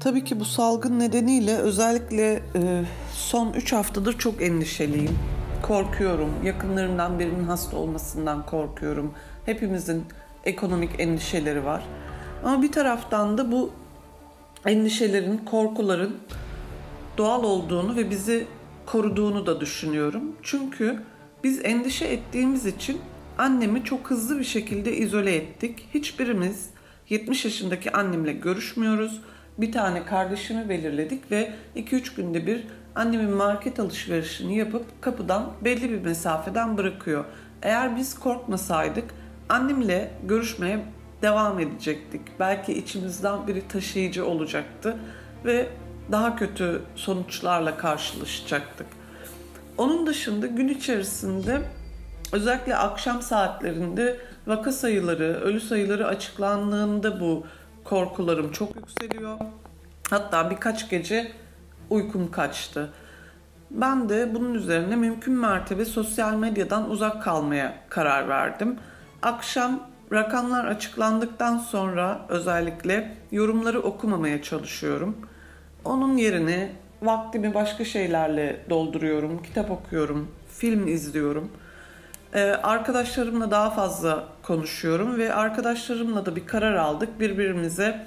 Tabii ki bu salgın nedeniyle özellikle e, son 3 haftadır çok endişeliyim. Korkuyorum. Yakınlarımdan birinin hasta olmasından korkuyorum. Hepimizin ekonomik endişeleri var. Ama bir taraftan da bu endişelerin, korkuların doğal olduğunu ve bizi koruduğunu da düşünüyorum. Çünkü biz endişe ettiğimiz için annemi çok hızlı bir şekilde izole ettik. Hiçbirimiz 70 yaşındaki annemle görüşmüyoruz. Bir tane kardeşimi belirledik ve 2-3 günde bir annemin market alışverişini yapıp kapıdan belli bir mesafeden bırakıyor. Eğer biz korkmasaydık annemle görüşmeye devam edecektik. Belki içimizden biri taşıyıcı olacaktı ve daha kötü sonuçlarla karşılaşacaktık. Onun dışında gün içerisinde özellikle akşam saatlerinde vaka sayıları, ölü sayıları açıklandığında bu korkularım çok yükseliyor. Hatta birkaç gece uykum kaçtı. Ben de bunun üzerine mümkün mertebe sosyal medyadan uzak kalmaya karar verdim. Akşam rakamlar açıklandıktan sonra özellikle yorumları okumamaya çalışıyorum. Onun yerine vaktimi başka şeylerle dolduruyorum, kitap okuyorum, film izliyorum. Ee, arkadaşlarımla daha fazla konuşuyorum ve arkadaşlarımla da bir karar aldık. Birbirimize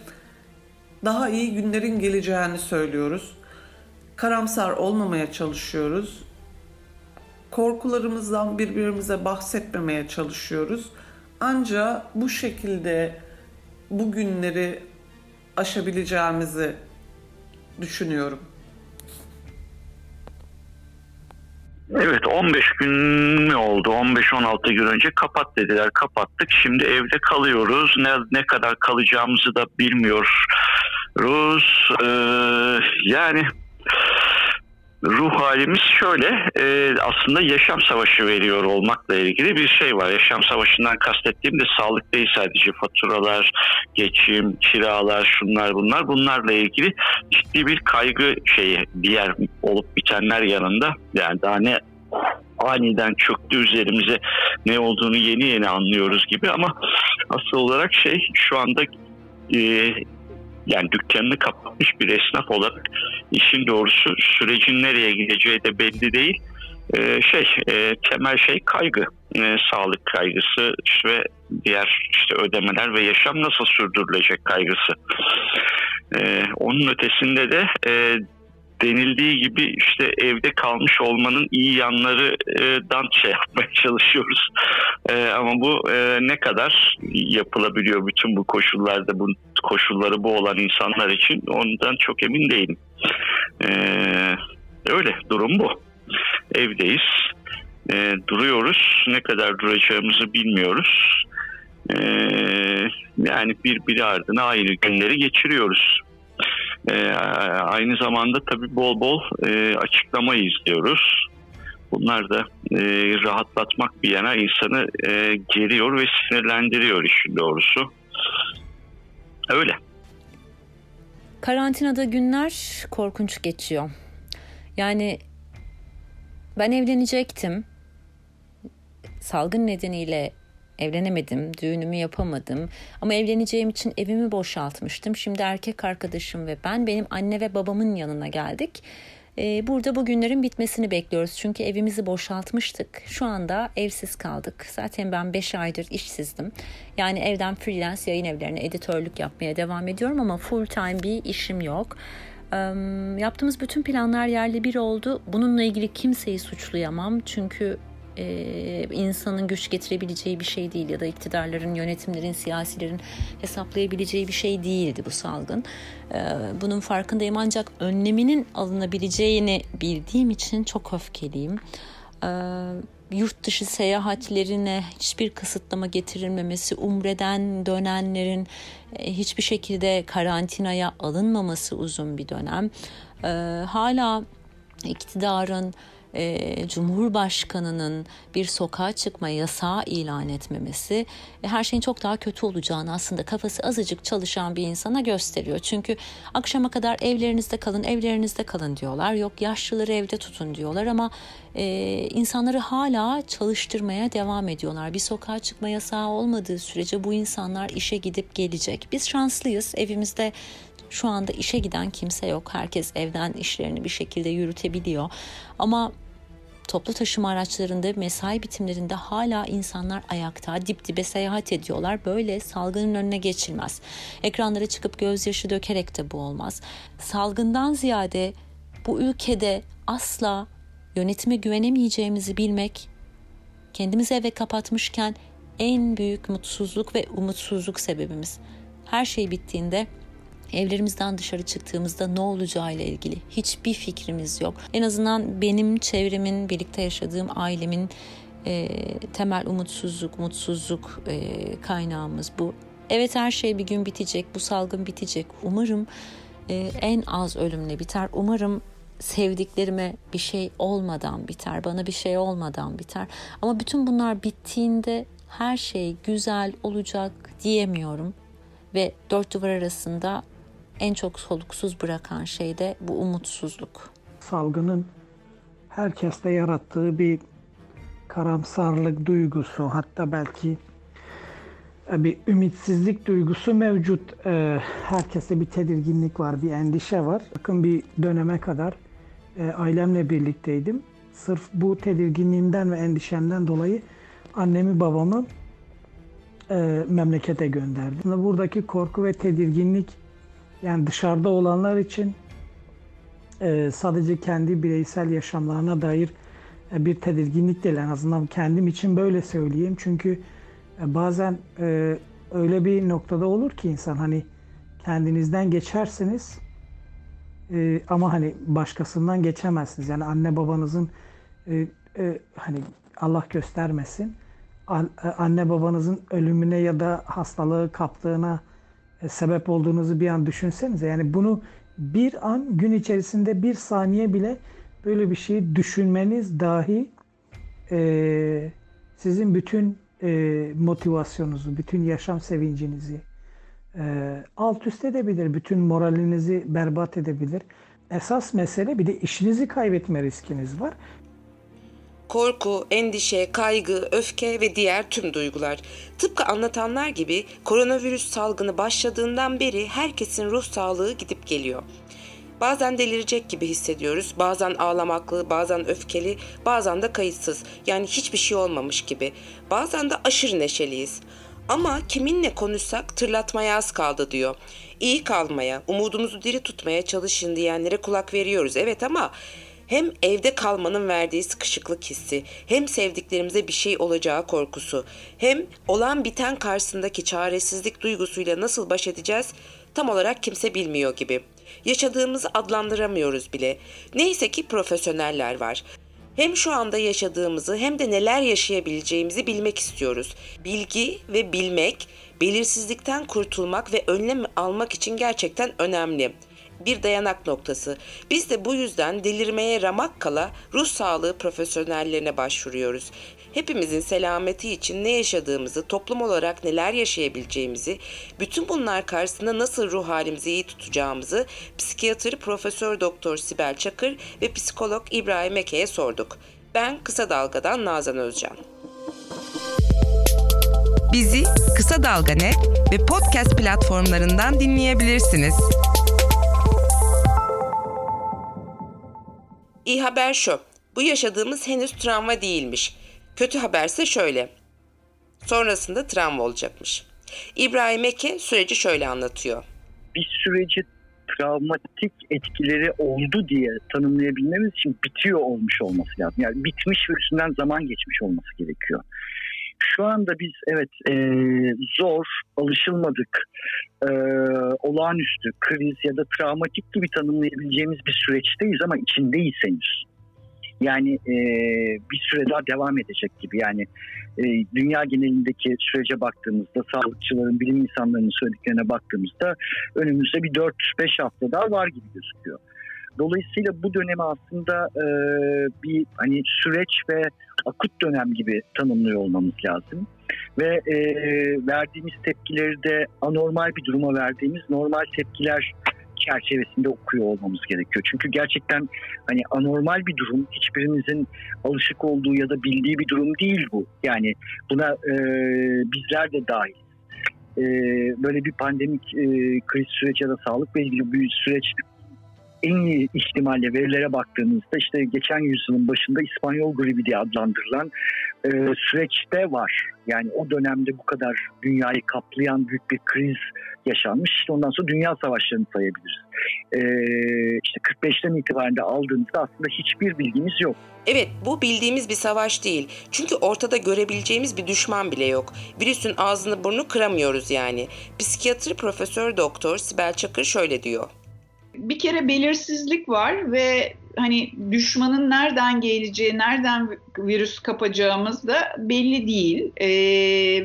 daha iyi günlerin geleceğini söylüyoruz. Karamsar olmamaya çalışıyoruz. Korkularımızdan birbirimize bahsetmemeye çalışıyoruz. Ancak bu şekilde bu günleri aşabileceğimizi düşünüyorum. Evet 15 gün mü oldu? 15-16 gün önce kapat dediler. Kapattık. Şimdi evde kalıyoruz. Ne, ne kadar kalacağımızı da bilmiyoruz. Ee, yani ruh halimiz şöyle e, aslında yaşam savaşı veriyor olmakla ilgili bir şey var. Yaşam savaşından kastettiğim de sağlık değil sadece faturalar, geçim, kiralar, şunlar bunlar. Bunlarla ilgili ciddi bir kaygı şeyi diğer olup bitenler yanında. Yani daha ne aniden çöktü üzerimize ne olduğunu yeni yeni anlıyoruz gibi ama asıl olarak şey şu anda e, yani dükkanını kapatmış bir esnaf olarak işin doğrusu sürecin nereye gideceği de belli değil. Ee, şey e, temel şey kaygı, e, sağlık kaygısı ve diğer işte ödemeler ve yaşam nasıl sürdürülecek kaygısı. Ee, onun ötesinde de e, denildiği gibi işte evde kalmış olmanın iyi yanlarından şey yapmaya çalışıyoruz. Ee, ama bu e, ne kadar yapılabiliyor bütün bu koşullarda, bu koşulları bu olan insanlar için ondan çok emin değilim. Ee, öyle durum bu. Evdeyiz, e, duruyoruz. Ne kadar duracağımızı bilmiyoruz. Ee, yani birbiri ardına aynı günleri geçiriyoruz. E, aynı zamanda tabii bol bol e, açıklama izliyoruz. Bunlar da e, rahatlatmak bir yana insanı e, geriyor ve sinirlendiriyor işin doğrusu. Öyle. Karantinada günler korkunç geçiyor. Yani ben evlenecektim. Salgın nedeniyle Evlenemedim, düğünümü yapamadım. Ama evleneceğim için evimi boşaltmıştım. Şimdi erkek arkadaşım ve ben benim anne ve babamın yanına geldik. Ee, burada bu günlerin bitmesini bekliyoruz. Çünkü evimizi boşaltmıştık. Şu anda evsiz kaldık. Zaten ben 5 aydır işsizdim. Yani evden freelance yayın evlerine editörlük yapmaya devam ediyorum ama full time bir işim yok. yaptığımız bütün planlar yerli bir oldu. Bununla ilgili kimseyi suçlayamam. Çünkü e, insanın güç getirebileceği bir şey değil ya da iktidarların, yönetimlerin, siyasilerin hesaplayabileceği bir şey değildi bu salgın. E, bunun farkındayım ancak önleminin alınabileceğini bildiğim için çok öfkeliyim. E, yurt dışı seyahatlerine hiçbir kısıtlama getirilmemesi, umreden dönenlerin e, hiçbir şekilde karantinaya alınmaması uzun bir dönem. E, hala iktidarın e, Cumhurbaşkanı'nın bir sokağa çıkma yasağı ilan etmemesi e, her şeyin çok daha kötü olacağını aslında kafası azıcık çalışan bir insana gösteriyor. Çünkü akşama kadar evlerinizde kalın, evlerinizde kalın diyorlar. Yok yaşlıları evde tutun diyorlar ama e, insanları hala çalıştırmaya devam ediyorlar. Bir sokağa çıkma yasağı olmadığı sürece bu insanlar işe gidip gelecek. Biz şanslıyız. Evimizde şu anda işe giden kimse yok. Herkes evden işlerini bir şekilde yürütebiliyor. Ama toplu taşıma araçlarında mesai bitimlerinde hala insanlar ayakta dip dibe seyahat ediyorlar. Böyle salgının önüne geçilmez. Ekranlara çıkıp gözyaşı dökerek de bu olmaz. Salgından ziyade bu ülkede asla yönetime güvenemeyeceğimizi bilmek, kendimizi eve kapatmışken en büyük mutsuzluk ve umutsuzluk sebebimiz. Her şey bittiğinde evlerimizden dışarı çıktığımızda ne olacağı ile ilgili hiçbir fikrimiz yok. En azından benim çevremin, birlikte yaşadığım ailemin e, temel umutsuzluk, mutsuzluk e, kaynağımız bu. Evet her şey bir gün bitecek, bu salgın bitecek. Umarım e, en az ölümle biter. Umarım sevdiklerime bir şey olmadan biter, bana bir şey olmadan biter. Ama bütün bunlar bittiğinde her şey güzel olacak diyemiyorum ve dört duvar arasında en çok soluksuz bırakan şey de bu umutsuzluk. Salgının herkeste yarattığı bir karamsarlık duygusu hatta belki e, bir ümitsizlik duygusu mevcut. E, herkeste bir tedirginlik var, bir endişe var. Yakın bir döneme kadar e, ailemle birlikteydim. Sırf bu tedirginliğimden ve endişemden dolayı annemi babamı memlekete gönderdim. Buradaki korku ve tedirginlik yani dışarıda olanlar için e, sadece kendi bireysel yaşamlarına dair e, bir tedirginlik değil. En azından kendim için böyle söyleyeyim. Çünkü e, bazen e, öyle bir noktada olur ki insan hani kendinizden geçersiniz e, ama hani başkasından geçemezsiniz. Yani anne babanızın e, e, hani Allah göstermesin e, anne babanızın ölümüne ya da hastalığı kaptığına sebep olduğunuzu bir an düşünsenize. Yani bunu bir an gün içerisinde bir saniye bile böyle bir şeyi düşünmeniz dahi e, sizin bütün e, motivasyonunuzu, bütün yaşam sevincinizi e, alt üst edebilir. Bütün moralinizi berbat edebilir. Esas mesele bir de işinizi kaybetme riskiniz var korku, endişe, kaygı, öfke ve diğer tüm duygular. Tıpkı anlatanlar gibi koronavirüs salgını başladığından beri herkesin ruh sağlığı gidip geliyor. Bazen delirecek gibi hissediyoruz, bazen ağlamaklı, bazen öfkeli, bazen de kayıtsız. Yani hiçbir şey olmamış gibi. Bazen de aşırı neşeliyiz. Ama kiminle konuşsak tırlatmaya az kaldı diyor. İyi kalmaya, umudumuzu diri tutmaya çalışın diyenlere kulak veriyoruz. Evet ama hem evde kalmanın verdiği sıkışıklık hissi, hem sevdiklerimize bir şey olacağı korkusu, hem olan biten karşısındaki çaresizlik duygusuyla nasıl baş edeceğiz tam olarak kimse bilmiyor gibi. Yaşadığımızı adlandıramıyoruz bile. Neyse ki profesyoneller var. Hem şu anda yaşadığımızı hem de neler yaşayabileceğimizi bilmek istiyoruz. Bilgi ve bilmek, belirsizlikten kurtulmak ve önlem almak için gerçekten önemli bir dayanak noktası. Biz de bu yüzden delirmeye ramak kala ruh sağlığı profesyonellerine başvuruyoruz. Hepimizin selameti için ne yaşadığımızı, toplum olarak neler yaşayabileceğimizi, bütün bunlar karşısında nasıl ruh halimizi iyi tutacağımızı psikiyatri Profesör Doktor Sibel Çakır ve psikolog İbrahim Eke'ye sorduk. Ben Kısa Dalga'dan Nazan Özcan. Bizi Kısa Dalga Net ve podcast platformlarından dinleyebilirsiniz. İyi haber şu. Bu yaşadığımız henüz travma değilmiş. Kötü haberse şöyle. Sonrasında travma olacakmış. İbrahim Eke süreci şöyle anlatıyor. Bir süreci travmatik etkileri oldu diye tanımlayabilmemiz için bitiyor olmuş olması lazım. Yani bitmiş ve üstünden zaman geçmiş olması gerekiyor. Şu anda biz evet e, zor, alışılmadık, e, olağanüstü, kriz ya da travmatik gibi tanımlayabileceğimiz bir süreçteyiz ama içindeyiz henüz. Yani e, bir süre daha devam edecek gibi. Yani e, dünya genelindeki sürece baktığımızda, sağlıkçıların, bilim insanlarının söylediklerine baktığımızda önümüzde bir 4-5 hafta daha var gibi gözüküyor. Dolayısıyla bu dönemi aslında e, bir hani süreç ve akut dönem gibi tanımlıyor olmamız lazım. Ve e, verdiğimiz tepkileri de anormal bir duruma verdiğimiz normal tepkiler çerçevesinde okuyor olmamız gerekiyor. Çünkü gerçekten hani anormal bir durum, hiçbirimizin alışık olduğu ya da bildiği bir durum değil bu. Yani buna e, bizler de dahil. E, böyle bir pandemik e, kriz süreci ya da sağlıkla ilgili bir süreç en iyi ihtimalle verilere baktığımızda işte geçen yüzyılın başında İspanyol gribi diye adlandırılan e, süreçte var. Yani o dönemde bu kadar dünyayı kaplayan büyük bir kriz yaşanmış. İşte ondan sonra dünya savaşlarını sayabiliriz. E, işte 45'ten itibaren de aldığımızda aslında hiçbir bilgimiz yok. Evet bu bildiğimiz bir savaş değil. Çünkü ortada görebileceğimiz bir düşman bile yok. Virüsün ağzını burnunu kıramıyoruz yani. Psikiyatri Profesör Doktor Sibel Çakır şöyle diyor bir kere belirsizlik var ve hani düşmanın nereden geleceği, nereden virüs kapacağımız da belli değil. Ee,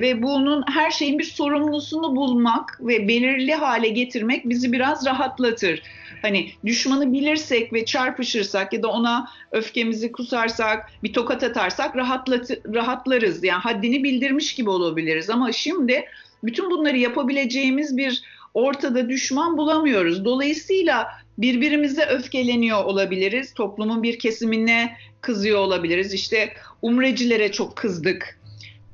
ve bunun her şeyin bir sorumlusunu bulmak ve belirli hale getirmek bizi biraz rahatlatır. Hani düşmanı bilirsek ve çarpışırsak ya da ona öfkemizi kusarsak, bir tokat atarsak rahatlat rahatlarız. Yani haddini bildirmiş gibi olabiliriz ama şimdi bütün bunları yapabileceğimiz bir ortada düşman bulamıyoruz. Dolayısıyla birbirimize öfkeleniyor olabiliriz. Toplumun bir kesimine kızıyor olabiliriz. İşte umrecilere çok kızdık.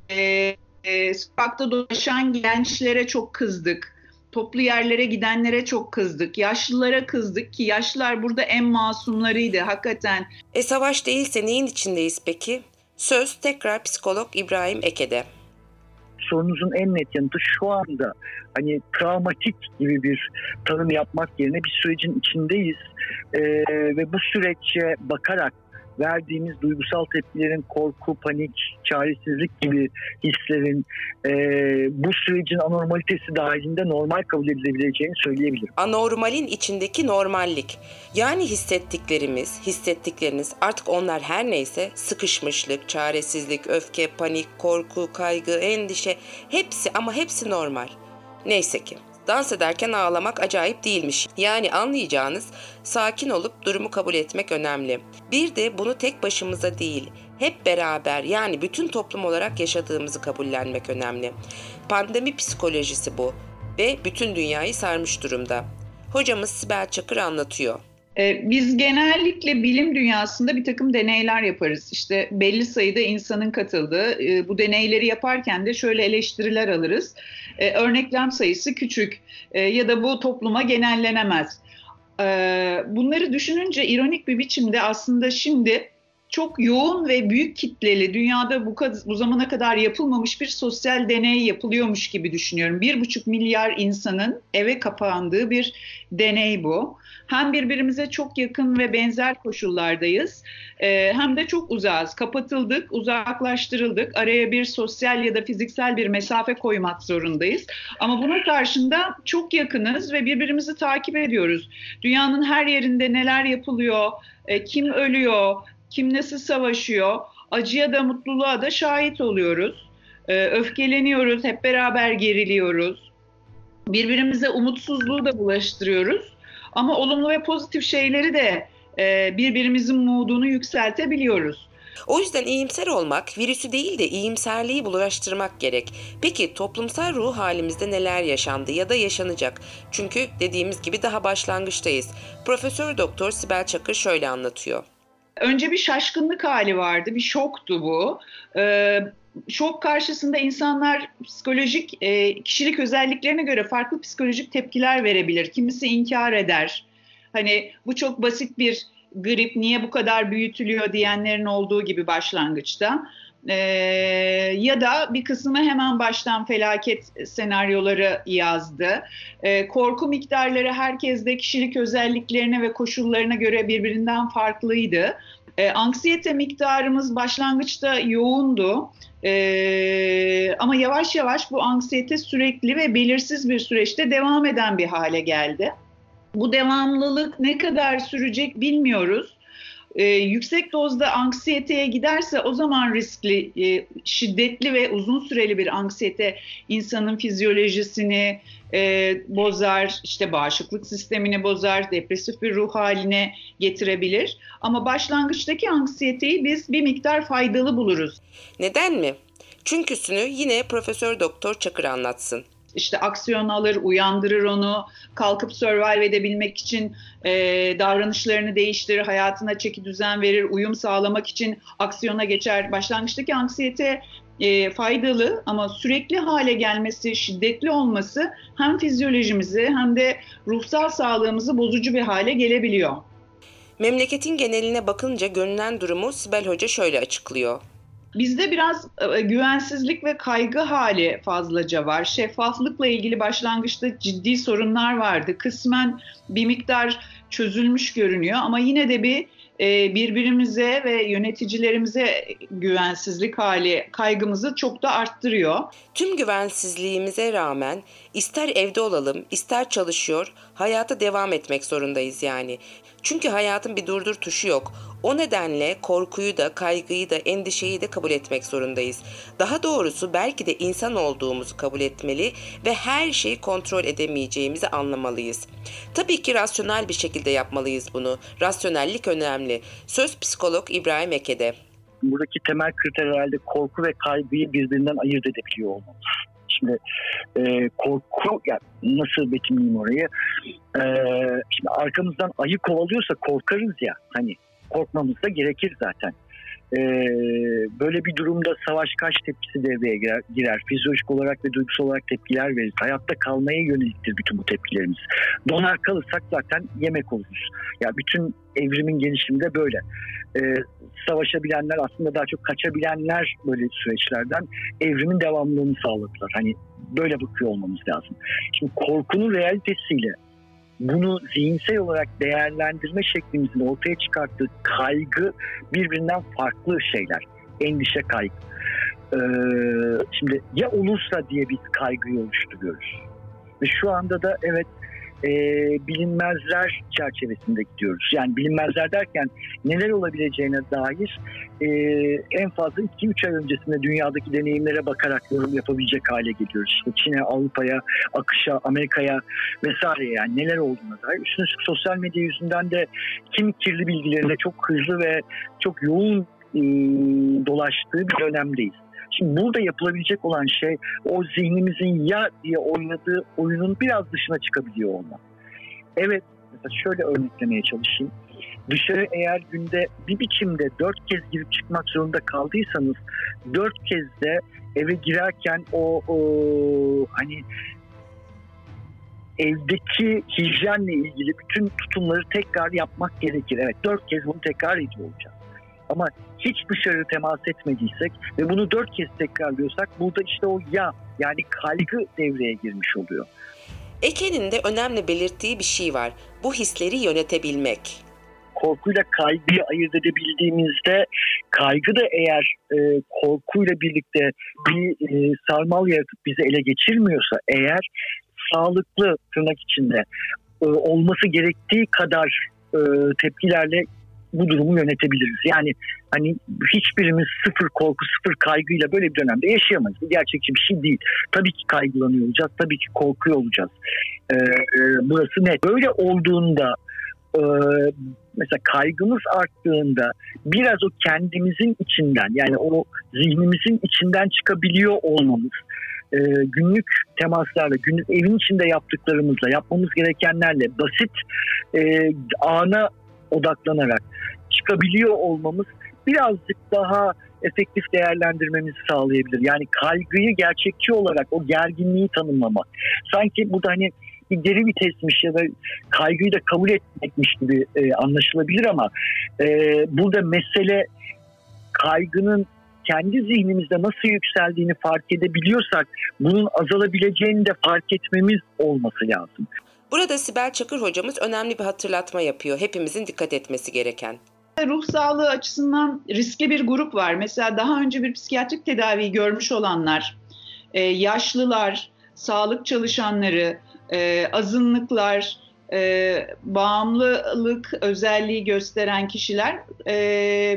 E, e, sokakta dolaşan gençlere çok kızdık. Toplu yerlere gidenlere çok kızdık. Yaşlılara kızdık ki yaşlılar burada en masumlarıydı hakikaten. E savaş değilse neyin içindeyiz peki? Söz tekrar psikolog İbrahim Eke'de sorunuzun en net yanıtı şu anda hani travmatik gibi bir tanım yapmak yerine bir sürecin içindeyiz ee, ve bu sürece bakarak verdiğimiz duygusal tepkilerin korku, panik, çaresizlik gibi hislerin e, bu sürecin anormalitesi dahilinde normal kabul edilebileceğini söyleyebilirim. Anormalin içindeki normallik. Yani hissettiklerimiz, hissettikleriniz artık onlar her neyse sıkışmışlık, çaresizlik, öfke, panik, korku, kaygı, endişe hepsi ama hepsi normal. Neyse ki. Dans ederken ağlamak acayip değilmiş. Yani anlayacağınız sakin olup durumu kabul etmek önemli. Bir de bunu tek başımıza değil, hep beraber yani bütün toplum olarak yaşadığımızı kabullenmek önemli. Pandemi psikolojisi bu ve bütün dünyayı sarmış durumda. Hocamız Sibel Çakır anlatıyor. Ee, biz genellikle bilim dünyasında bir takım deneyler yaparız. İşte belli sayıda insanın katıldığı e, bu deneyleri yaparken de şöyle eleştiriler alırız. E, örneklem sayısı küçük e, ya da bu topluma genellenemez. Bunları düşününce ironik bir biçimde aslında şimdi çok yoğun ve büyük kitleli dünyada bu, bu zamana kadar yapılmamış bir sosyal deney yapılıyormuş gibi düşünüyorum. Bir buçuk milyar insanın eve kapandığı bir deney bu. Hem birbirimize çok yakın ve benzer koşullardayız e, hem de çok uzağız. Kapatıldık, uzaklaştırıldık. Araya bir sosyal ya da fiziksel bir mesafe koymak zorundayız. Ama bunun karşında çok yakınız ve birbirimizi takip ediyoruz. Dünyanın her yerinde neler yapılıyor, e, kim ölüyor, kim nasıl savaşıyor, acıya da mutluluğa da şahit oluyoruz. E, öfkeleniyoruz, hep beraber geriliyoruz. Birbirimize umutsuzluğu da bulaştırıyoruz. Ama olumlu ve pozitif şeyleri de e, birbirimizin moodunu yükseltebiliyoruz. O yüzden iyimser olmak, virüsü değil de iyimserliği bulaştırmak gerek. Peki toplumsal ruh halimizde neler yaşandı ya da yaşanacak? Çünkü dediğimiz gibi daha başlangıçtayız. Profesör Doktor Sibel Çakır şöyle anlatıyor. Önce bir şaşkınlık hali vardı, bir şoktu bu. Ee, şok karşısında insanlar psikolojik e, kişilik özelliklerine göre farklı psikolojik tepkiler verebilir. Kimisi inkar eder. Hani bu çok basit bir grip niye bu kadar büyütülüyor diyenlerin olduğu gibi başlangıçta. Ee, ya da bir kısmı hemen baştan felaket senaryoları yazdı. Ee, korku miktarları herkeste kişilik özelliklerine ve koşullarına göre birbirinden farklıydı. Ee, anksiyete miktarımız başlangıçta yoğundu. Ee, ama yavaş yavaş bu anksiyete sürekli ve belirsiz bir süreçte devam eden bir hale geldi. Bu devamlılık ne kadar sürecek bilmiyoruz. E, yüksek dozda anksiyeteye giderse o zaman riskli, e, şiddetli ve uzun süreli bir anksiyete insanın fizyolojisini e, bozar, işte bağışıklık sistemini bozar, depresif bir ruh haline getirebilir. Ama başlangıçtaki anksiyeteyi biz bir miktar faydalı buluruz. Neden mi? Çünküsünü yine Profesör Doktor Çakır anlatsın işte aksiyon alır, uyandırır onu, kalkıp survive edebilmek için e, davranışlarını değiştirir, hayatına çeki düzen verir, uyum sağlamak için aksiyona geçer. Başlangıçtaki anksiyete e, faydalı ama sürekli hale gelmesi, şiddetli olması hem fizyolojimizi hem de ruhsal sağlığımızı bozucu bir hale gelebiliyor. Memleketin geneline bakınca görünen durumu Sibel Hoca şöyle açıklıyor. Bizde biraz e, güvensizlik ve kaygı hali fazlaca var. Şeffaflıkla ilgili başlangıçta ciddi sorunlar vardı. Kısmen bir miktar çözülmüş görünüyor ama yine de bir e, birbirimize ve yöneticilerimize güvensizlik hali kaygımızı çok da arttırıyor. Tüm güvensizliğimize rağmen ister evde olalım, ister çalışıyor, hayata devam etmek zorundayız yani. Çünkü hayatın bir durdur tuşu yok. O nedenle korkuyu da, kaygıyı da, endişeyi de kabul etmek zorundayız. Daha doğrusu belki de insan olduğumuzu kabul etmeli ve her şeyi kontrol edemeyeceğimizi anlamalıyız. Tabii ki rasyonel bir şekilde yapmalıyız bunu. Rasyonellik önemli. Söz psikolog İbrahim Eke'de. Buradaki temel kriter herhalde korku ve kaygıyı birbirinden ayırt edebiliyor olmamız. Şimdi e, korku, yani nasıl betimleyeyim orayı? E, şimdi arkamızdan ayı kovalıyorsa korkarız ya. Hani korkmamız da gerekir zaten. Ee, böyle bir durumda savaş kaç tepkisi devreye girer. Fizyolojik olarak ve duygusal olarak tepkiler veririz. Hayatta kalmaya yöneliktir bütün bu tepkilerimiz. Donar kalırsak zaten yemek oluruz. Ya bütün evrimin gelişiminde böyle. Ee, savaşabilenler aslında daha çok kaçabilenler böyle süreçlerden evrimin devamlılığını sağladılar. Hani böyle bakıyor olmamız lazım. Şimdi korkunun realitesiyle bunu zihinsel olarak değerlendirme şeklimizin ortaya çıkarttığı kaygı birbirinden farklı şeyler. Endişe kaygı. Ee, şimdi ya olursa diye biz kaygıyı oluşturuyoruz. Ve şu anda da evet e, bilinmezler çerçevesinde gidiyoruz. Yani bilinmezler derken neler olabileceğine dair e, en fazla 2-3 ay öncesinde dünyadaki deneyimlere bakarak yorum yapabilecek hale geliyoruz. İşte Çin'e, Avrupa'ya, akışa, Amerika'ya vesaire yani neler olduğuna dair. Üstüne sosyal medya yüzünden de kim kirli bilgilerine çok hızlı ve çok yoğun e, dolaştığı bir dönemdeyiz. Şimdi burada yapılabilecek olan şey o zihnimizin ya diye oynadığı oyunun biraz dışına çıkabiliyor olmak. Evet mesela şöyle örneklemeye çalışayım. Dışarı eğer günde bir biçimde dört kez girip çıkmak zorunda kaldıysanız dört kez de eve girerken o, o hani evdeki hijyenle ilgili bütün tutumları tekrar yapmak gerekir. Evet dört kez bunu tekrar ediyor olacağız. Ama hiç dışarı temas etmediysek ve bunu dört kez tekrarlıyorsak burada işte o ya yani kaygı devreye girmiş oluyor. Eke'nin de önemli belirttiği bir şey var. Bu hisleri yönetebilmek. Korkuyla kaygıyı ayırt edebildiğimizde kaygı da eğer e, korkuyla birlikte bir e, sarmal yaratıp bizi ele geçirmiyorsa eğer sağlıklı tırnak içinde e, olması gerektiği kadar e, tepkilerle bu durumu yönetebiliriz. Yani hani hiçbirimiz sıfır korku, sıfır kaygıyla böyle bir dönemde yaşayamayız. Bu gerçekçi bir şey değil. Tabii ki kaygılanıyor olacağız, tabii ki korkuyor olacağız. Ee, e, burası net. Böyle olduğunda e, mesela kaygımız arttığında biraz o kendimizin içinden yani o zihnimizin içinden çıkabiliyor olmamız e, günlük temaslarla, günlük evin içinde yaptıklarımızla, yapmamız gerekenlerle basit e, ana odaklanarak çıkabiliyor olmamız birazcık daha efektif değerlendirmemizi sağlayabilir. Yani kaygıyı gerçekçi olarak o gerginliği tanımlamak. Sanki burada hani bir geri vitesmiş ya da kaygıyı da kabul etmekmiş gibi e, anlaşılabilir ama e, burada mesele kaygının kendi zihnimizde nasıl yükseldiğini fark edebiliyorsak bunun azalabileceğini de fark etmemiz olması lazım. Burada Sibel Çakır hocamız önemli bir hatırlatma yapıyor. Hepimizin dikkat etmesi gereken. Ruh sağlığı açısından riskli bir grup var. Mesela daha önce bir psikiyatrik tedavi görmüş olanlar, e, yaşlılar, sağlık çalışanları, e, azınlıklar, e, bağımlılık özelliği gösteren kişiler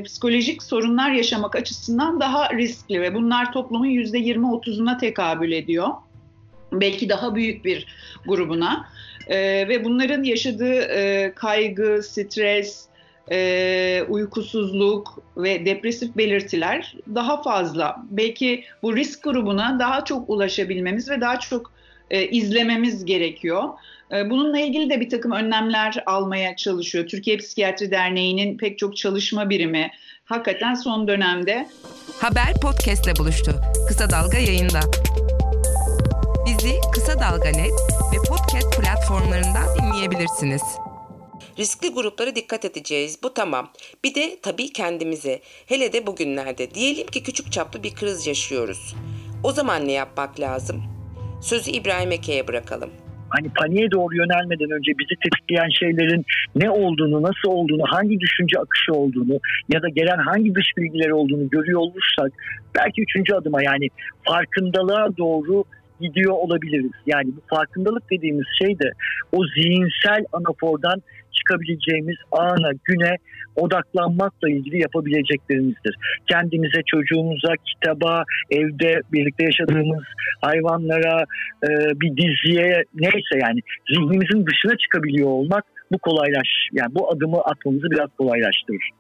psikolojik sorunlar yaşamak açısından daha riskli ve bunlar toplumun %20-30'una tekabül ediyor. Belki daha büyük bir grubuna e, ve bunların yaşadığı e, kaygı, stres, e, uykusuzluk ve depresif belirtiler daha fazla. Belki bu risk grubuna daha çok ulaşabilmemiz ve daha çok e, izlememiz gerekiyor. E, bununla ilgili de bir takım önlemler almaya çalışıyor. Türkiye Psikiyatri Derneği'nin pek çok çalışma birimi hakikaten son dönemde. Haber podcastle buluştu. Kısa Dalga yayında. Bizi Kısa Dalga Net ve podcast platformlarından dinleyebilirsiniz. Riskli gruplara dikkat edeceğiz. Bu tamam. Bir de tabii kendimize. Hele de bugünlerde. Diyelim ki küçük çaplı bir kriz yaşıyoruz. O zaman ne yapmak lazım? Sözü İbrahim Eke'ye bırakalım hani paniğe doğru yönelmeden önce bizi tetikleyen şeylerin ne olduğunu, nasıl olduğunu, hangi düşünce akışı olduğunu ya da gelen hangi dış bilgiler olduğunu görüyor olursak belki üçüncü adıma yani farkındalığa doğru gidiyor olabiliriz. Yani bu farkındalık dediğimiz şey de o zihinsel anafordan çıkabileceğimiz ana, güne odaklanmakla ilgili yapabileceklerimizdir. Kendimize, çocuğumuza, kitaba, evde birlikte yaşadığımız hayvanlara, e, bir diziye neyse yani zihnimizin dışına çıkabiliyor olmak bu kolaylaş yani bu adımı atmamızı biraz kolaylaştırır.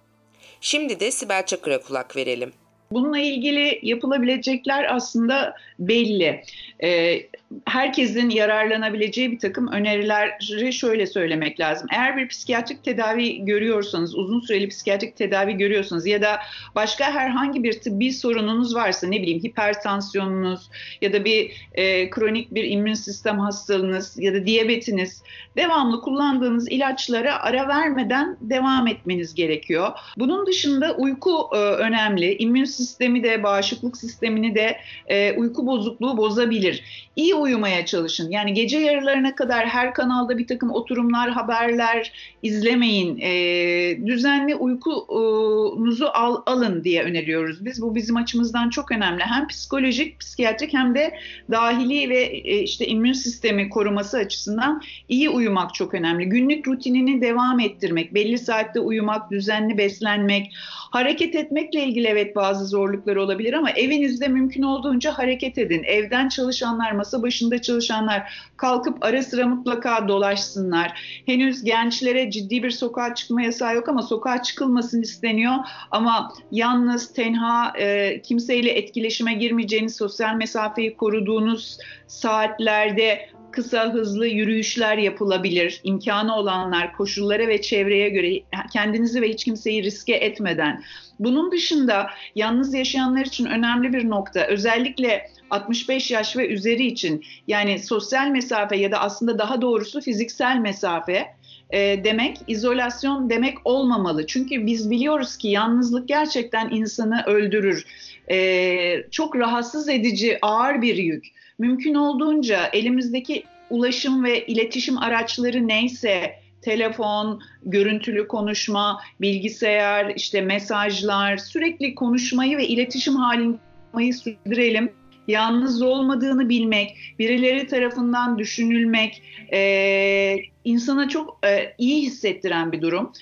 Şimdi de Sibel Çakır'a kulak verelim. Bununla ilgili yapılabilecekler aslında belli. Ee, herkesin yararlanabileceği bir takım önerileri şöyle söylemek lazım. Eğer bir psikiyatrik tedavi görüyorsanız, uzun süreli psikiyatrik tedavi görüyorsanız ya da başka herhangi bir tıbbi sorununuz varsa ne bileyim hipertansiyonunuz ya da bir e, kronik bir immün sistem hastalığınız ya da diyabetiniz devamlı kullandığınız ilaçlara ara vermeden devam etmeniz gerekiyor. Bunun dışında uyku e, önemli. İmmün sistemi de bağışıklık sistemini de e, uyku bozukluğu bozabilir. İyi uyumaya çalışın. Yani gece yarılarına kadar her kanalda bir takım oturumlar, haberler izlemeyin. E, düzenli uykunuzu al, alın diye öneriyoruz biz. Bu bizim açımızdan çok önemli. Hem psikolojik, psikiyatrik hem de dahili ve e, işte immün sistemi koruması açısından iyi uyumak çok önemli. Günlük rutinini devam ettirmek, belli saatte uyumak, düzenli beslenmek, hareket etmekle ilgili evet bazı zorluklar olabilir ama evinizde mümkün olduğunca hareket edin. Evden çalışanlar, masa başında çalışanlar kalkıp ara sıra mutlaka dolaşsınlar. Henüz gençlere ciddi bir sokağa çıkma yasağı yok ama sokağa çıkılmasın isteniyor. Ama yalnız, tenha, e, kimseyle etkileşime girmeyeceğiniz, sosyal mesafeyi koruduğunuz saatlerde kısa hızlı yürüyüşler yapılabilir. İmkanı olanlar koşullara ve çevreye göre kendinizi ve hiç kimseyi riske etmeden. Bunun dışında yalnız yaşayanlar için önemli bir nokta özellikle 65 yaş ve üzeri için yani sosyal mesafe ya da aslında daha doğrusu fiziksel mesafe e, demek izolasyon demek olmamalı. Çünkü biz biliyoruz ki yalnızlık gerçekten insanı öldürür. E, çok rahatsız edici ağır bir yük mümkün olduğunca elimizdeki ulaşım ve iletişim araçları neyse telefon, görüntülü konuşma, bilgisayar, işte mesajlar, sürekli konuşmayı ve iletişim halini sürdürelim. Yalnız olmadığını bilmek, birileri tarafından düşünülmek e, insana çok e, iyi hissettiren bir durum.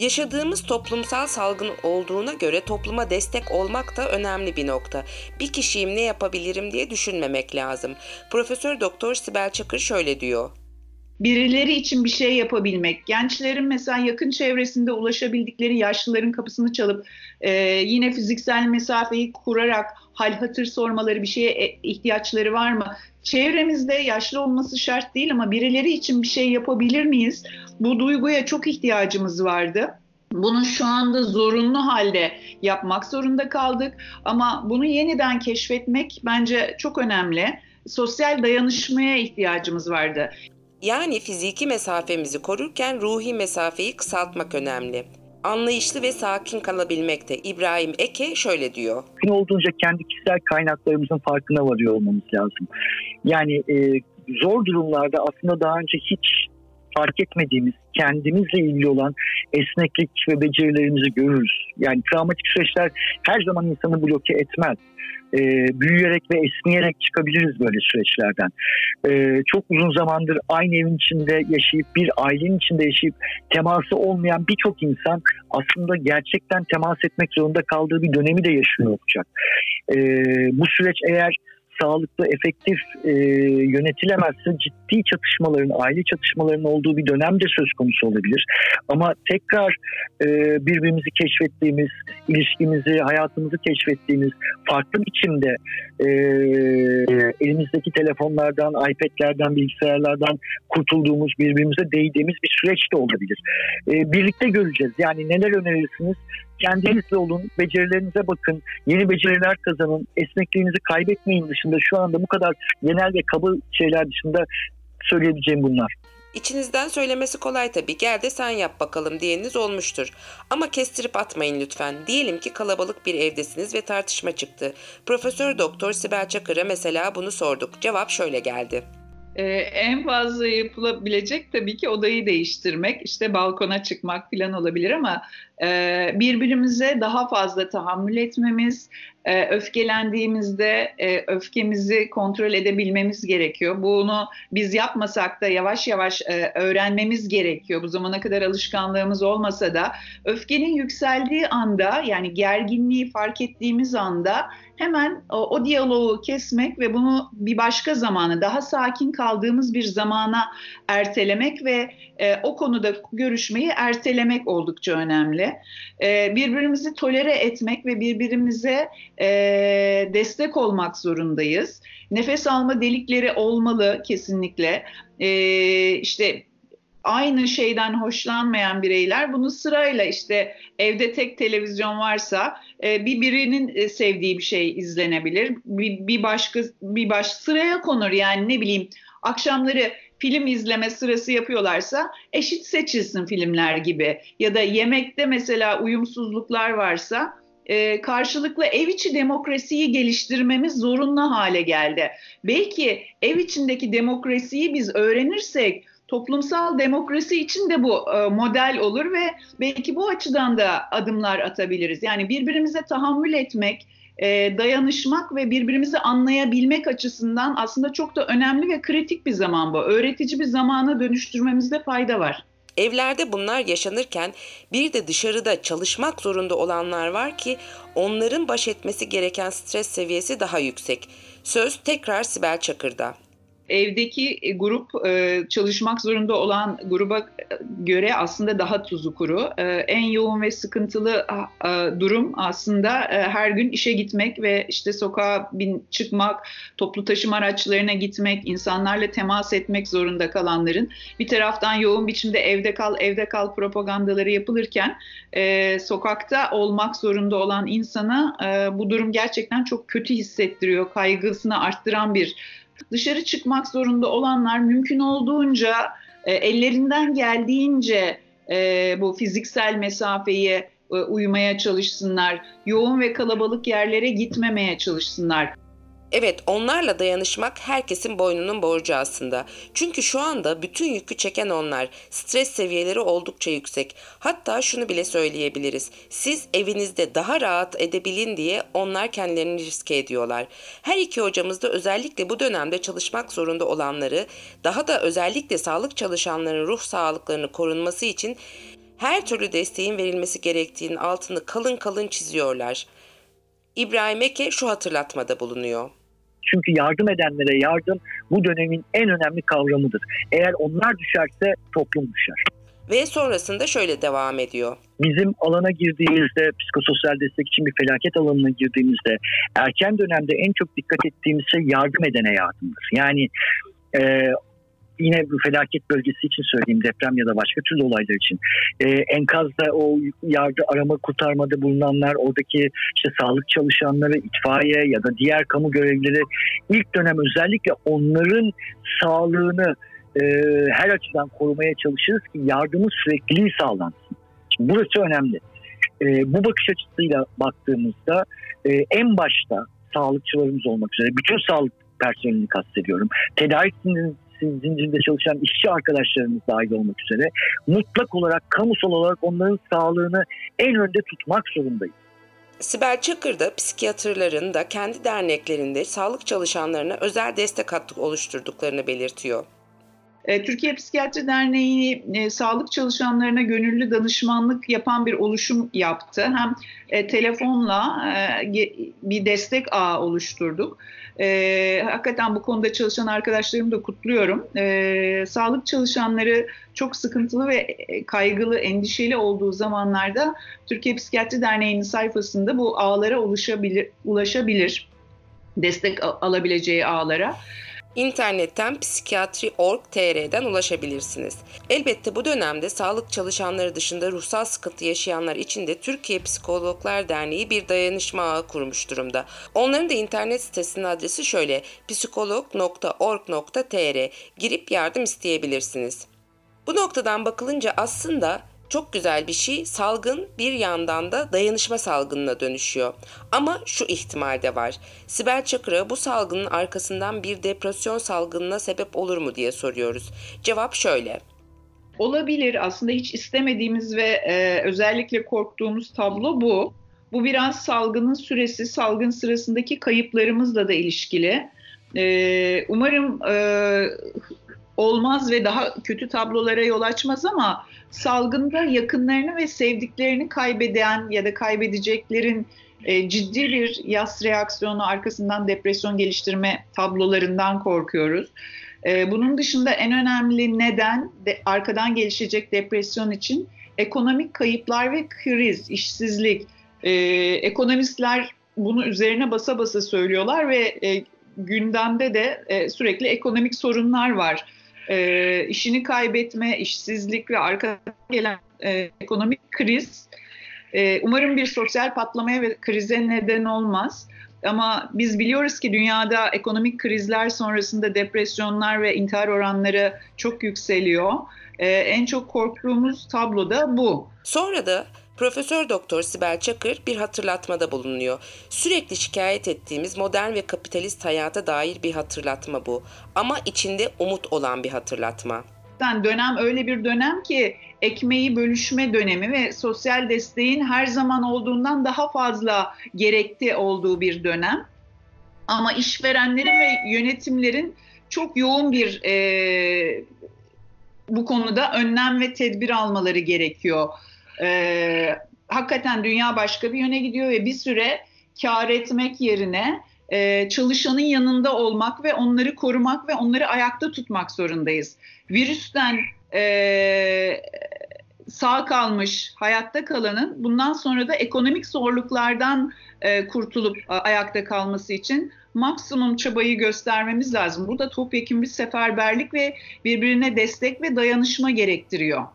Yaşadığımız toplumsal salgın olduğuna göre topluma destek olmak da önemli bir nokta. Bir kişiyim ne yapabilirim diye düşünmemek lazım. Profesör Doktor Sibel Çakır şöyle diyor birileri için bir şey yapabilmek, gençlerin mesela yakın çevresinde ulaşabildikleri yaşlıların kapısını çalıp e, yine fiziksel mesafeyi kurarak hal hatır sormaları, bir şeye e, ihtiyaçları var mı? Çevremizde yaşlı olması şart değil ama birileri için bir şey yapabilir miyiz? Bu duyguya çok ihtiyacımız vardı. Bunu şu anda zorunlu halde yapmak zorunda kaldık ama bunu yeniden keşfetmek bence çok önemli. Sosyal dayanışmaya ihtiyacımız vardı. Yani fiziki mesafemizi korurken ruhi mesafeyi kısaltmak önemli. Anlayışlı ve sakin kalabilmekte. İbrahim Eke şöyle diyor. Mümkün olduğunca kendi kişisel kaynaklarımızın farkına varıyor olmamız lazım. Yani e, zor durumlarda aslında daha önce hiç fark etmediğimiz, kendimizle ilgili olan esneklik ve becerilerimizi görürüz. Yani travmatik süreçler her zaman insanı bloke etmez e, büyüyerek ve esneyerek çıkabiliriz böyle süreçlerden. E, çok uzun zamandır aynı evin içinde yaşayıp bir ailenin içinde yaşayıp teması olmayan birçok insan aslında gerçekten temas etmek zorunda kaldığı bir dönemi de yaşıyor olacak. E, bu süreç eğer sağlıklı, efektif e, yönetilemezse ciddi çatışmaların, aile çatışmalarının olduğu bir dönem de söz konusu olabilir. Ama tekrar e, birbirimizi keşfettiğimiz, ilişkimizi, hayatımızı keşfettiğimiz farklı biçimde e, elimizdeki telefonlardan, iPad'lerden, bilgisayarlardan kurtulduğumuz, birbirimize değdiğimiz bir süreç de olabilir. E, birlikte göreceğiz. Yani neler önerirsiniz? Kendinizle olun, becerilerinize bakın, yeni beceriler kazanın, esnekliğinizi kaybetmeyin dışında şu anda bu kadar genel ve kaba şeyler dışında söyleyebileceğim bunlar. İçinizden söylemesi kolay tabii. Gel de sen yap bakalım diyeniniz olmuştur. Ama kestirip atmayın lütfen. Diyelim ki kalabalık bir evdesiniz ve tartışma çıktı. Profesör Doktor Sibel Çakır'a mesela bunu sorduk. Cevap şöyle geldi. Ee, en fazla yapılabilecek tabii ki odayı değiştirmek, işte balkona çıkmak falan olabilir ama e, birbirimize daha fazla tahammül etmemiz, e, öfkelendiğimizde e, öfkemizi kontrol edebilmemiz gerekiyor. Bunu biz yapmasak da yavaş yavaş e, öğrenmemiz gerekiyor. Bu zamana kadar alışkanlığımız olmasa da öfkenin yükseldiği anda yani gerginliği fark ettiğimiz anda hemen o, o diyaloğu kesmek ve bunu bir başka zamana daha sakin kaldığımız bir zamana ertelemek ve e, o konuda görüşmeyi ertelemek oldukça önemli. E, birbirimizi tolere etmek ve birbirimize e, destek olmak zorundayız. Nefes alma delikleri olmalı kesinlikle. E, işte aynı şeyden hoşlanmayan bireyler bunu sırayla işte evde tek televizyon varsa e, bir birinin e, sevdiği bir şey izlenebilir. Bir, bir başka bir baş sıraya konur yani ne bileyim akşamları film izleme sırası yapıyorlarsa eşit seçilsin filmler gibi ya da yemekte mesela uyumsuzluklar varsa e, karşılıklı ev içi demokrasiyi geliştirmemiz zorunlu hale geldi. Belki ev içindeki demokrasiyi biz öğrenirsek toplumsal demokrasi için de bu e, model olur ve belki bu açıdan da adımlar atabiliriz. Yani birbirimize tahammül etmek, e, dayanışmak ve birbirimizi anlayabilmek açısından aslında çok da önemli ve kritik bir zaman bu. Öğretici bir zamana dönüştürmemizde fayda var. Evlerde bunlar yaşanırken bir de dışarıda çalışmak zorunda olanlar var ki onların baş etmesi gereken stres seviyesi daha yüksek. Söz tekrar Sibel Çakır'da evdeki e, grup e, çalışmak zorunda olan gruba göre aslında daha tuzu kuru. E, en yoğun ve sıkıntılı durum aslında her gün işe gitmek ve işte sokağa bin, çıkmak, toplu taşıma araçlarına gitmek, insanlarla temas etmek zorunda kalanların bir taraftan yoğun biçimde evde kal, evde kal propagandaları yapılırken sokakta olmak zorunda olan insana bu durum gerçekten çok kötü hissettiriyor, kaygısını arttıran bir dışarı çıkmak zorunda olanlar mümkün olduğunca e, ellerinden geldiğince e, bu fiziksel mesafeyi e, uymaya çalışsınlar. Yoğun ve kalabalık yerlere gitmemeye çalışsınlar. Evet onlarla dayanışmak herkesin boynunun borcu aslında. Çünkü şu anda bütün yükü çeken onlar. Stres seviyeleri oldukça yüksek. Hatta şunu bile söyleyebiliriz. Siz evinizde daha rahat edebilin diye onlar kendilerini riske ediyorlar. Her iki hocamız da özellikle bu dönemde çalışmak zorunda olanları, daha da özellikle sağlık çalışanlarının ruh sağlıklarını korunması için her türlü desteğin verilmesi gerektiğinin altını kalın kalın çiziyorlar. İbrahim Eke şu hatırlatmada bulunuyor. Çünkü yardım edenlere yardım bu dönemin en önemli kavramıdır. Eğer onlar düşerse toplum düşer. Ve sonrasında şöyle devam ediyor. Bizim alana girdiğimizde, psikososyal destek için bir felaket alanına girdiğimizde erken dönemde en çok dikkat ettiğimiz şey yardım edene yardımdır. Yani e, yine bu felaket bölgesi için söyleyeyim deprem ya da başka türlü olaylar için e, enkazda o yardı arama kurtarmada bulunanlar oradaki işte sağlık çalışanları itfaiye ya da diğer kamu görevlileri ilk dönem özellikle onların sağlığını e, her açıdan korumaya çalışırız ki yardımın sürekliliği sağlansın. Şimdi burası önemli. E, bu bakış açısıyla baktığımızda e, en başta sağlıkçılarımız olmak üzere bütün sağlık personelini kastediyorum. Tedarisinin zincirinde çalışan işçi arkadaşlarımız dahil olmak üzere mutlak olarak kamusal olarak onların sağlığını en önde tutmak zorundayız. Sibel Çakır da psikiyatrların da kendi derneklerinde sağlık çalışanlarına özel destek hattı oluşturduklarını belirtiyor. E, Türkiye Psikiyatri Derneği e, sağlık çalışanlarına gönüllü danışmanlık yapan bir oluşum yaptı. Hem e, telefonla e, bir destek ağı oluşturduk. E, hakikaten bu konuda çalışan arkadaşlarımı da kutluyorum. E, sağlık çalışanları çok sıkıntılı ve e, kaygılı, endişeli olduğu zamanlarda Türkiye Psikiyatri Derneği'nin sayfasında bu ağlara ulaşabilir, ulaşabilir destek alabileceği ağlara. İnternetten psikiyatri.org.tr'den ulaşabilirsiniz. Elbette bu dönemde sağlık çalışanları dışında ruhsal sıkıntı yaşayanlar için de Türkiye Psikologlar Derneği bir dayanışma ağı kurmuş durumda. Onların da internet sitesinin adresi şöyle psikolog.org.tr girip yardım isteyebilirsiniz. Bu noktadan bakılınca aslında çok güzel bir şey. Salgın bir yandan da dayanışma salgınına dönüşüyor. Ama şu ihtimal de var. Sibel Çakır'a bu salgının arkasından bir depresyon salgınına sebep olur mu diye soruyoruz. Cevap şöyle. Olabilir. Aslında hiç istemediğimiz ve e, özellikle korktuğumuz tablo bu. Bu biraz salgının süresi, salgın sırasındaki kayıplarımızla da ilişkili. E, umarım e, olmaz ve daha kötü tablolara yol açmaz ama salgında yakınlarını ve sevdiklerini kaybeden ya da kaybedeceklerin e, ciddi bir yas reaksiyonu arkasından depresyon geliştirme tablolarından korkuyoruz. E, bunun dışında en önemli neden de arkadan gelişecek depresyon için ekonomik kayıplar ve kriz, işsizlik. E, ekonomistler bunu üzerine basa basa söylüyorlar ve e, gündemde de e, sürekli ekonomik sorunlar var e, işini kaybetme, işsizlik ve arkadan gelen e, ekonomik kriz e, umarım bir sosyal patlamaya ve krize neden olmaz. Ama biz biliyoruz ki dünyada ekonomik krizler sonrasında depresyonlar ve intihar oranları çok yükseliyor. Ee, en çok korktuğumuz tablo da bu. Sonra da Profesör Doktor Sibel Çakır bir hatırlatmada bulunuyor. Sürekli şikayet ettiğimiz modern ve kapitalist hayata dair bir hatırlatma bu. Ama içinde umut olan bir hatırlatma. Dönem öyle bir dönem ki ekmeği bölüşme dönemi ve sosyal desteğin her zaman olduğundan daha fazla gerekli olduğu bir dönem. Ama işverenlerin ve yönetimlerin çok yoğun bir e, bu konuda önlem ve tedbir almaları gerekiyor e, hakikaten dünya başka bir yöne gidiyor ve bir süre kar etmek yerine e, çalışanın yanında olmak ve onları korumak ve onları ayakta tutmak zorundayız. Virüsten e, sağ kalmış, hayatta kalanın bundan sonra da ekonomik zorluklardan e, kurtulup ayakta kalması için maksimum çabayı göstermemiz lazım. Bu da topyekun bir seferberlik ve birbirine destek ve dayanışma gerektiriyor.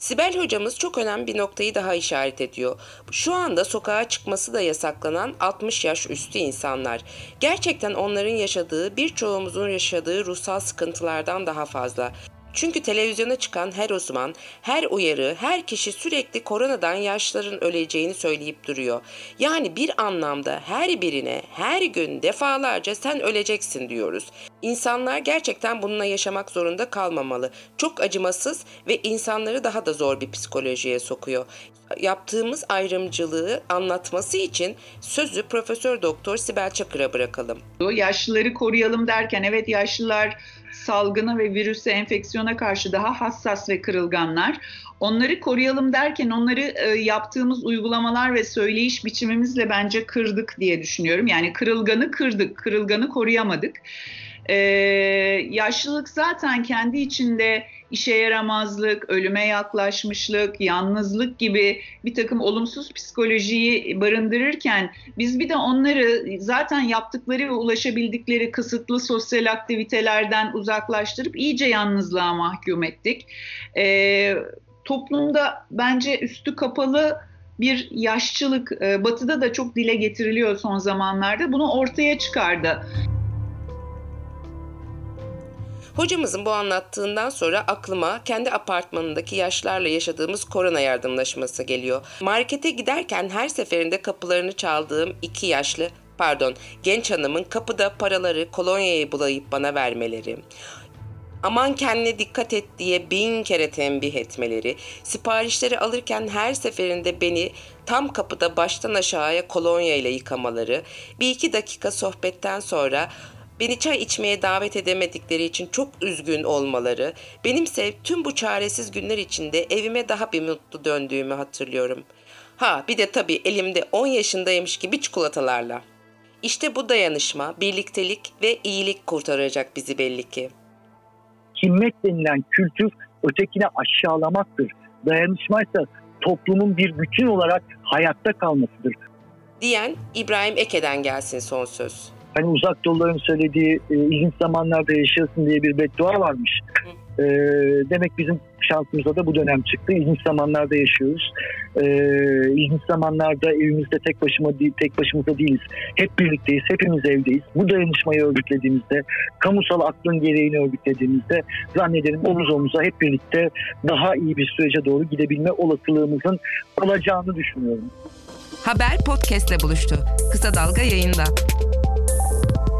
Sibel hocamız çok önemli bir noktayı daha işaret ediyor. Şu anda sokağa çıkması da yasaklanan 60 yaş üstü insanlar. Gerçekten onların yaşadığı birçoğumuzun yaşadığı ruhsal sıkıntılardan daha fazla. Çünkü televizyona çıkan her uzman, her uyarı, her kişi sürekli koronadan yaşların öleceğini söyleyip duruyor. Yani bir anlamda her birine her gün defalarca sen öleceksin diyoruz. İnsanlar gerçekten bununla yaşamak zorunda kalmamalı. Çok acımasız ve insanları daha da zor bir psikolojiye sokuyor. Yaptığımız ayrımcılığı anlatması için sözü Profesör Doktor Sibel Çakır'a bırakalım. Yaşlıları koruyalım derken evet yaşlılar salgına ve virüse, enfeksiyona karşı daha hassas ve kırılganlar. Onları koruyalım derken onları e, yaptığımız uygulamalar ve söyleyiş biçimimizle bence kırdık diye düşünüyorum. Yani kırılganı kırdık, kırılganı koruyamadık. Ee, yaşlılık zaten kendi içinde işe yaramazlık, ölüme yaklaşmışlık, yalnızlık gibi bir takım olumsuz psikolojiyi barındırırken biz bir de onları zaten yaptıkları ve ulaşabildikleri kısıtlı sosyal aktivitelerden uzaklaştırıp iyice yalnızlığa mahkum ettik. Ee, toplumda bence üstü kapalı bir yaşçılık, e, batıda da çok dile getiriliyor son zamanlarda. Bunu ortaya çıkardı. Hocamızın bu anlattığından sonra aklıma kendi apartmanındaki yaşlarla yaşadığımız korona yardımlaşması geliyor. Markete giderken her seferinde kapılarını çaldığım iki yaşlı pardon genç hanımın kapıda paraları kolonyayı bulayıp bana vermeleri. aman kendine dikkat et diye bin kere tembih etmeleri, siparişleri alırken her seferinde beni tam kapıda baştan aşağıya kolonya ile yıkamaları, bir iki dakika sohbetten sonra beni çay içmeye davet edemedikleri için çok üzgün olmaları, benimse tüm bu çaresiz günler içinde evime daha bir mutlu döndüğümü hatırlıyorum. Ha bir de tabii elimde 10 yaşındaymış gibi çikolatalarla. İşte bu dayanışma, birliktelik ve iyilik kurtaracak bizi belli ki. Himmet denilen kültür ötekine aşağılamaktır. Dayanışmaysa toplumun bir bütün olarak hayatta kalmasıdır. Diyen İbrahim Eke'den gelsin son söz. Hani uzak doğuların söylediği e, ilginç zamanlarda yaşasın diye bir beddua varmış. E, demek bizim şansımıza da bu dönem çıktı. İlginç zamanlarda yaşıyoruz. E, ilginç zamanlarda evimizde tek başıma değil, tek başımıza değiliz. Hep birlikteyiz, hepimiz evdeyiz. Bu dayanışmayı örgütlediğimizde, kamusal aklın gereğini örgütlediğimizde zannederim omuz omuza hep birlikte daha iyi bir sürece doğru gidebilme olasılığımızın olacağını düşünüyorum. Haber podcastle buluştu. Kısa Dalga yayında.